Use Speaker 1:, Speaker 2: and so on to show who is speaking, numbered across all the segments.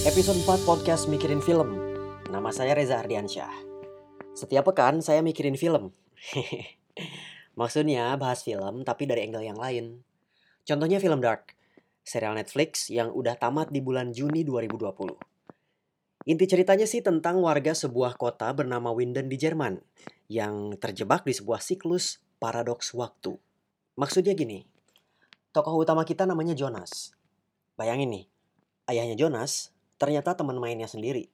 Speaker 1: Episode 4 Podcast Mikirin Film. Nama saya Reza Ardiansyah. Setiap pekan saya mikirin film. Maksudnya bahas film tapi dari angle yang lain. Contohnya film Dark, serial Netflix yang udah tamat di bulan Juni 2020. Inti ceritanya sih tentang warga sebuah kota bernama Winden di Jerman yang terjebak di sebuah siklus paradoks waktu. Maksudnya gini, tokoh utama kita namanya Jonas. Bayangin nih, ayahnya Jonas ternyata teman mainnya sendiri.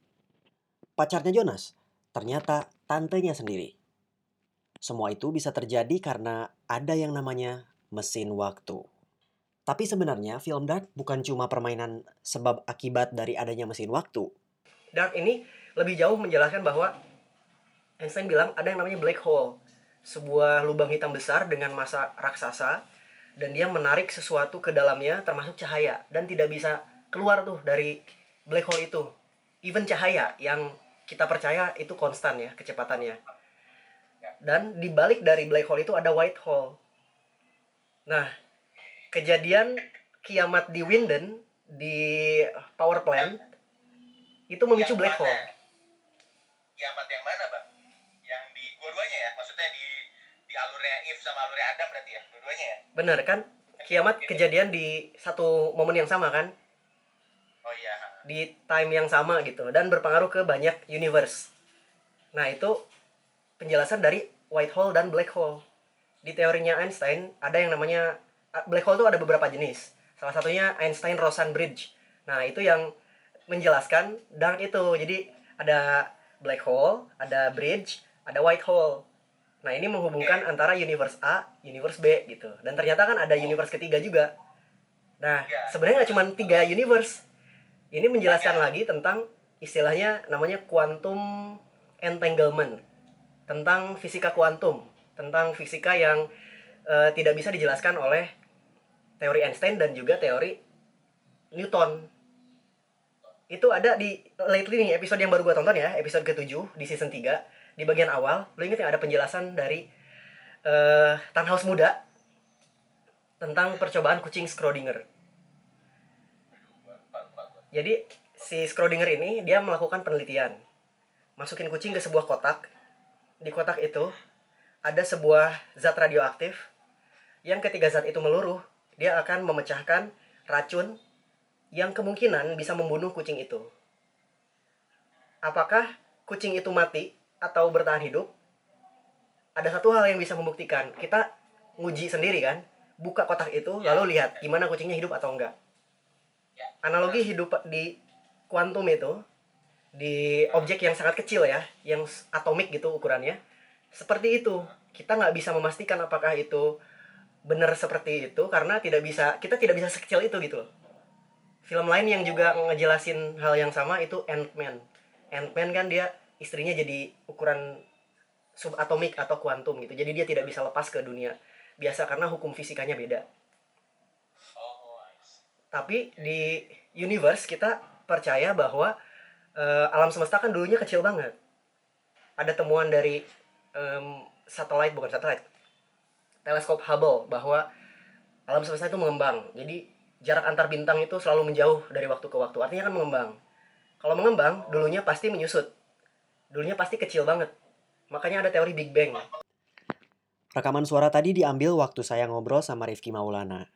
Speaker 1: Pacarnya Jonas ternyata tantenya sendiri. Semua itu bisa terjadi karena ada yang namanya mesin waktu. Tapi sebenarnya film Dark bukan cuma permainan sebab akibat dari adanya mesin waktu.
Speaker 2: Dark ini lebih jauh menjelaskan bahwa Einstein bilang ada yang namanya black hole, sebuah lubang hitam besar dengan massa raksasa dan dia menarik sesuatu ke dalamnya termasuk cahaya dan tidak bisa keluar tuh dari black hole itu. Even cahaya yang kita percaya itu konstan ya kecepatannya. Dan di balik dari black hole itu ada white hole. Nah, kejadian kiamat di Winden di power plant itu memicu
Speaker 3: Yang
Speaker 2: black
Speaker 3: mana?
Speaker 2: hole.
Speaker 3: Kiamat yang mana, Bang? Yang di dua-duanya ya? Maksudnya di di alurnya If sama alurnya Adam berarti ya? Dua-duanya ya?
Speaker 2: Bener kan? Kiamat kejadian di satu momen yang sama kan?
Speaker 3: Oh iya.
Speaker 2: Di time yang sama gitu dan berpengaruh ke banyak universe. Nah, itu penjelasan dari white hole dan black hole. Di teorinya Einstein ada yang namanya black hole itu ada beberapa jenis. Salah satunya Einstein-Rosen bridge. Nah, itu yang menjelaskan dark itu. Jadi ada black hole, ada bridge, ada white hole. Nah, ini menghubungkan antara universe A, universe B gitu. Dan ternyata kan ada universe ketiga juga. Nah,
Speaker 3: Ya.
Speaker 2: sebenarnya nggak cuma tiga universe. Ini menjelaskan lagi tentang istilahnya namanya quantum entanglement. Tentang fisika kuantum, tentang fisika yang eh, tidak bisa dijelaskan oleh teori Einstein dan juga teori Newton. Itu ada di lately nih episode yang baru gua tonton ya, episode ke-7 di season 3 di bagian awal. Lo inget ya ada penjelasan dari eh Tannhaus muda tentang percobaan kucing Schrödinger. Jadi si Schrödinger ini dia melakukan penelitian. Masukin kucing ke sebuah kotak. Di kotak itu ada sebuah zat radioaktif yang ketika zat itu meluruh, dia akan memecahkan racun yang kemungkinan bisa membunuh kucing itu. Apakah kucing itu mati atau bertahan hidup? Ada satu hal yang bisa membuktikan. Kita nguji sendiri kan, buka kotak itu lalu lihat gimana kucingnya hidup atau enggak. Analogi hidup di kuantum itu di objek yang sangat kecil ya, yang atomik gitu ukurannya. Seperti itu. Kita nggak bisa memastikan apakah itu benar seperti itu karena tidak bisa kita tidak bisa sekecil itu gitu. Film lain yang juga ngejelasin hal yang sama itu Ant-Man. Ant-Man kan dia istrinya jadi ukuran subatomik atau kuantum gitu. Jadi dia tidak bisa lepas ke dunia biasa karena hukum fisikanya beda. Tapi di universe kita percaya bahwa eh, alam semesta kan dulunya kecil banget. Ada temuan dari em, satelit bukan satelit, teleskop Hubble bahwa alam semesta itu mengembang. Jadi jarak antar bintang itu selalu menjauh dari waktu ke waktu. Artinya kan mengembang. Kalau mengembang, dulunya pasti menyusut. Dulunya pasti kecil banget. Makanya ada teori Big Bang.
Speaker 1: Rekaman suara tadi diambil waktu saya ngobrol sama Rifki Maulana.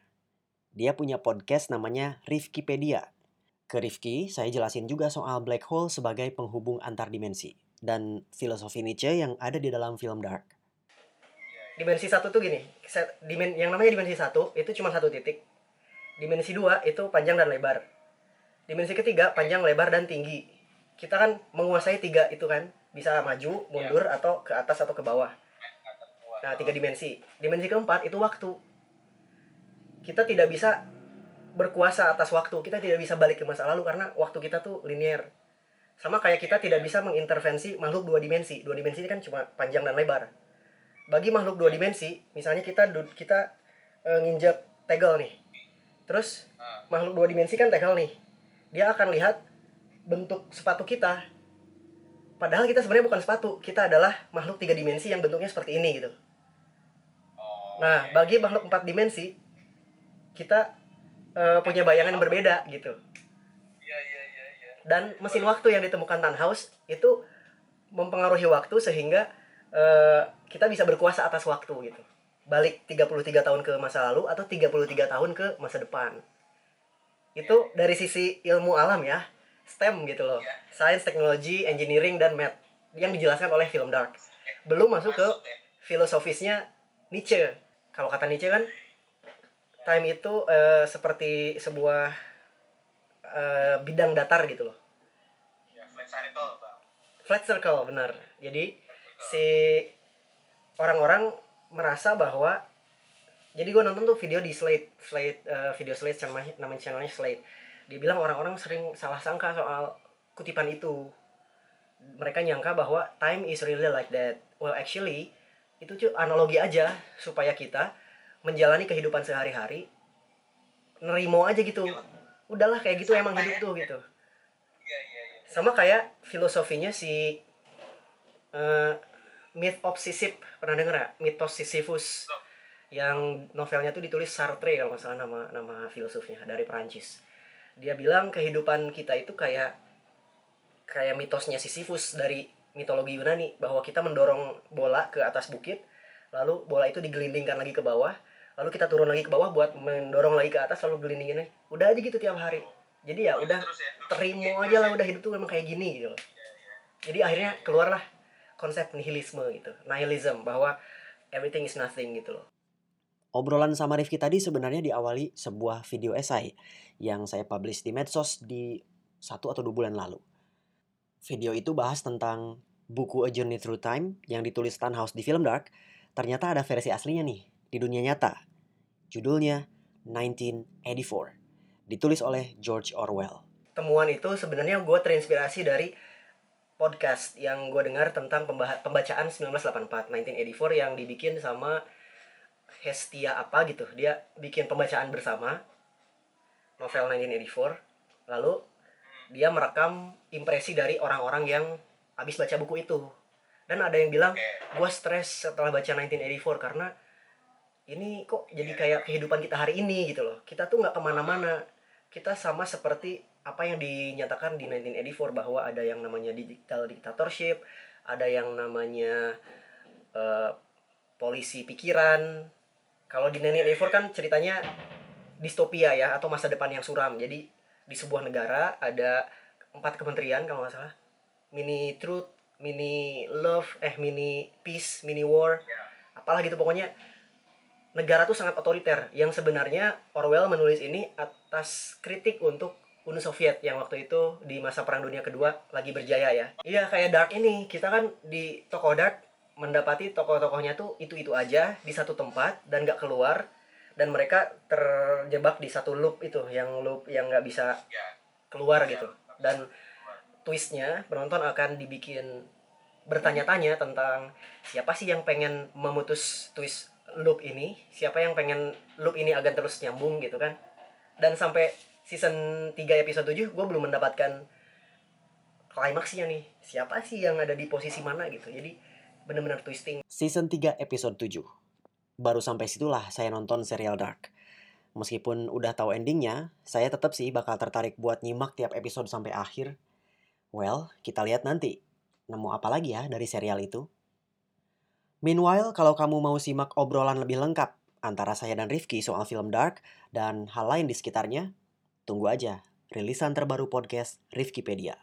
Speaker 1: Dia punya podcast namanya Rifkipedia. Ke Rifki, saya jelasin juga soal black hole sebagai penghubung antar dimensi dan filosofi Nietzsche yang ada di dalam film Dark.
Speaker 2: dimensi satu tuh gini dimen yang namanya dimensi satu itu cuma satu titik. Dimensi dua itu panjang dan lebar. Dimensi ketiga panjang lebar dan tinggi. Kita kan menguasai tiga itu kan bisa maju mundur atau ke atas atau ke bawah. Nah tiga dimensi. Dimensi keempat itu waktu kita tidak bisa berkuasa atas waktu kita tidak bisa balik ke masa lalu karena waktu kita tuh linear sama kayak kita tidak bisa mengintervensi makhluk dua dimensi dua dimensi ini kan cuma panjang dan lebar bagi makhluk dua dimensi, misalnya kita kita eh, nginjek tegel nih. Terus makhluk dua dimensi kan tegel nih. Dia akan lihat bentuk sepatu kita. Padahal kita sebenarnya bukan sepatu, kita adalah makhluk tiga dimensi yang bentuknya seperti ini gitu.
Speaker 3: Oh,
Speaker 2: Nah, bagi makhluk empat dimensi, kita eh, punya bayangan yang berbeda gitu.
Speaker 3: Iya, iya, iya,
Speaker 2: dan mesin waktu yang ditemukan Tannhaus itu mempengaruhi waktu sehingga eh, kita bisa berkuasa atas waktu gitu. Balik 33 tahun ke masa lalu atau 33 tahun ke masa depan. Itu dari sisi ilmu alam ya STEM gitu loh. Science, Technology, Engineering, dan Math yang dijelaskan oleh film Dark. Belum masuk ke
Speaker 3: ya.
Speaker 2: filosofisnya Nietzsche. Kalau kata Nietzsche kan time itu eh, seperti sebuah eh, bidang datar gitu loh.
Speaker 3: Ya, flat circle, Bang.
Speaker 2: flat circle benar. Jadi si orang-orang merasa bahwa jadi gue nonton tuh video di Slate Slate eh, video Slate sama nama channelnya Slate. Dia bilang orang-orang sering salah sangka soal kutipan itu. Mereka nyangka bahwa time is really like that. Well actually itu tuh analogi aja supaya kita menjalani kehidupan sehari-hari nerimo aja gitu. Udahlah kayak gitu emang hidup tuh gitu.
Speaker 3: Iya, iya, iya.
Speaker 2: sama kayak filosofinya si eh Myth of Sisyphus. Pernah denger ya mitos Sisyphus. Yang novelnya tuh ditulis Sartre kalau nggak salah nama nama filosofnya dari Perancis. Dia bilang kehidupan kita itu kayak kayak mitosnya Sisyphus dari mitologi Yunani. Bahwa kita mendorong bola ke atas bukit lalu bola itu digelindingkan lagi ke bawah lalu kita turun lagi ke bawah buat mendorong lagi ke atas lalu gelindingin lagi udah aja gitu tiap hari jadi ya udah
Speaker 3: ya.
Speaker 2: terima aja lah udah hidup tuh memang kayak gini gitu loh. Jadi akhirnya keluarlah konsep nihilisme gitu, nihilism bahwa everything is nothing gitu loh.
Speaker 1: Obrolan sama Rifki tadi sebenarnya diawali sebuah video esai yang saya publish di medsos di satu atau dua bulan lalu. Video itu bahas tentang buku A Journey Through Time yang ditulis Tannhaus di film Dark. Ternyata ada versi aslinya nih di dunia nyata. Judulnya 1984. Ditulis oleh George Orwell.
Speaker 2: Temuan itu sebenarnya gue terinspirasi dari podcast yang gue dengar tentang pembacaan 1984, 1984 yang dibikin sama Hestia apa gitu. Dia bikin pembacaan bersama novel 1984. Lalu dia merekam impresi dari orang-orang yang habis baca buku itu. Dan ada yang bilang, gue stres setelah baca 1984 karena ini kok jadi kayak kehidupan kita hari ini gitu loh. Kita tuh nggak ke mana-mana. Kita sama seperti apa yang dinyatakan di 1984 bahwa ada yang namanya digital dictatorship, ada yang namanya eh, polisi pikiran. Kalau di 1984 kan ceritanya distopia ya atau masa depan yang suram. Jadi di sebuah negara ada empat kementerian kalau nggak salah. Mini truth, mini love, eh mini peace, mini war,
Speaker 3: Ya.
Speaker 2: apalah gitu pokoknya negara tuh sangat otoriter yang sebenarnya Orwell menulis ini atas kritik untuk Uni Soviet yang waktu itu di masa Perang Dunia Kedua lagi berjaya ya. Iya kayak Dark ini kita kan di toko Dark mendapati tokoh-tokohnya tuh itu-itu aja di satu tempat dan nggak keluar dan mereka terjebak di satu loop itu yang loop yang nggak bisa
Speaker 3: Ya.
Speaker 2: keluar gitu dan twistnya penonton akan dibikin bertanya-tanya tentang siapa sih yang pengen memutus twist loop ini siapa yang pengen loop ini agar terus nyambung gitu kan dan sampai season 3 episode 7 gue belum mendapatkan klimaksnya nih siapa sih yang ada di posisi mana gitu jadi bener-bener twisting
Speaker 1: Season 3 episode 7. Baru sampai situlah saya nonton serial Dark. Meskipun udah tahu endingnya, saya tetap sih bakal tertarik buat nyimak tiap episode sampai akhir. Well, kita lihat nanti. Nemu apa lagi ya dari serial itu? Meanwhile, kalau kamu mau simak obrolan lebih lengkap antara saya dan Rifki soal film Dark dan hal lain di sekitarnya, tunggu aja rilisan terbaru podcast Rifkipedia.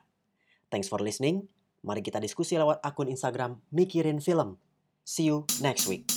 Speaker 1: Thanks for listening. Mari kita diskusi lewat akun Instagram Mikirin Film. See you next week.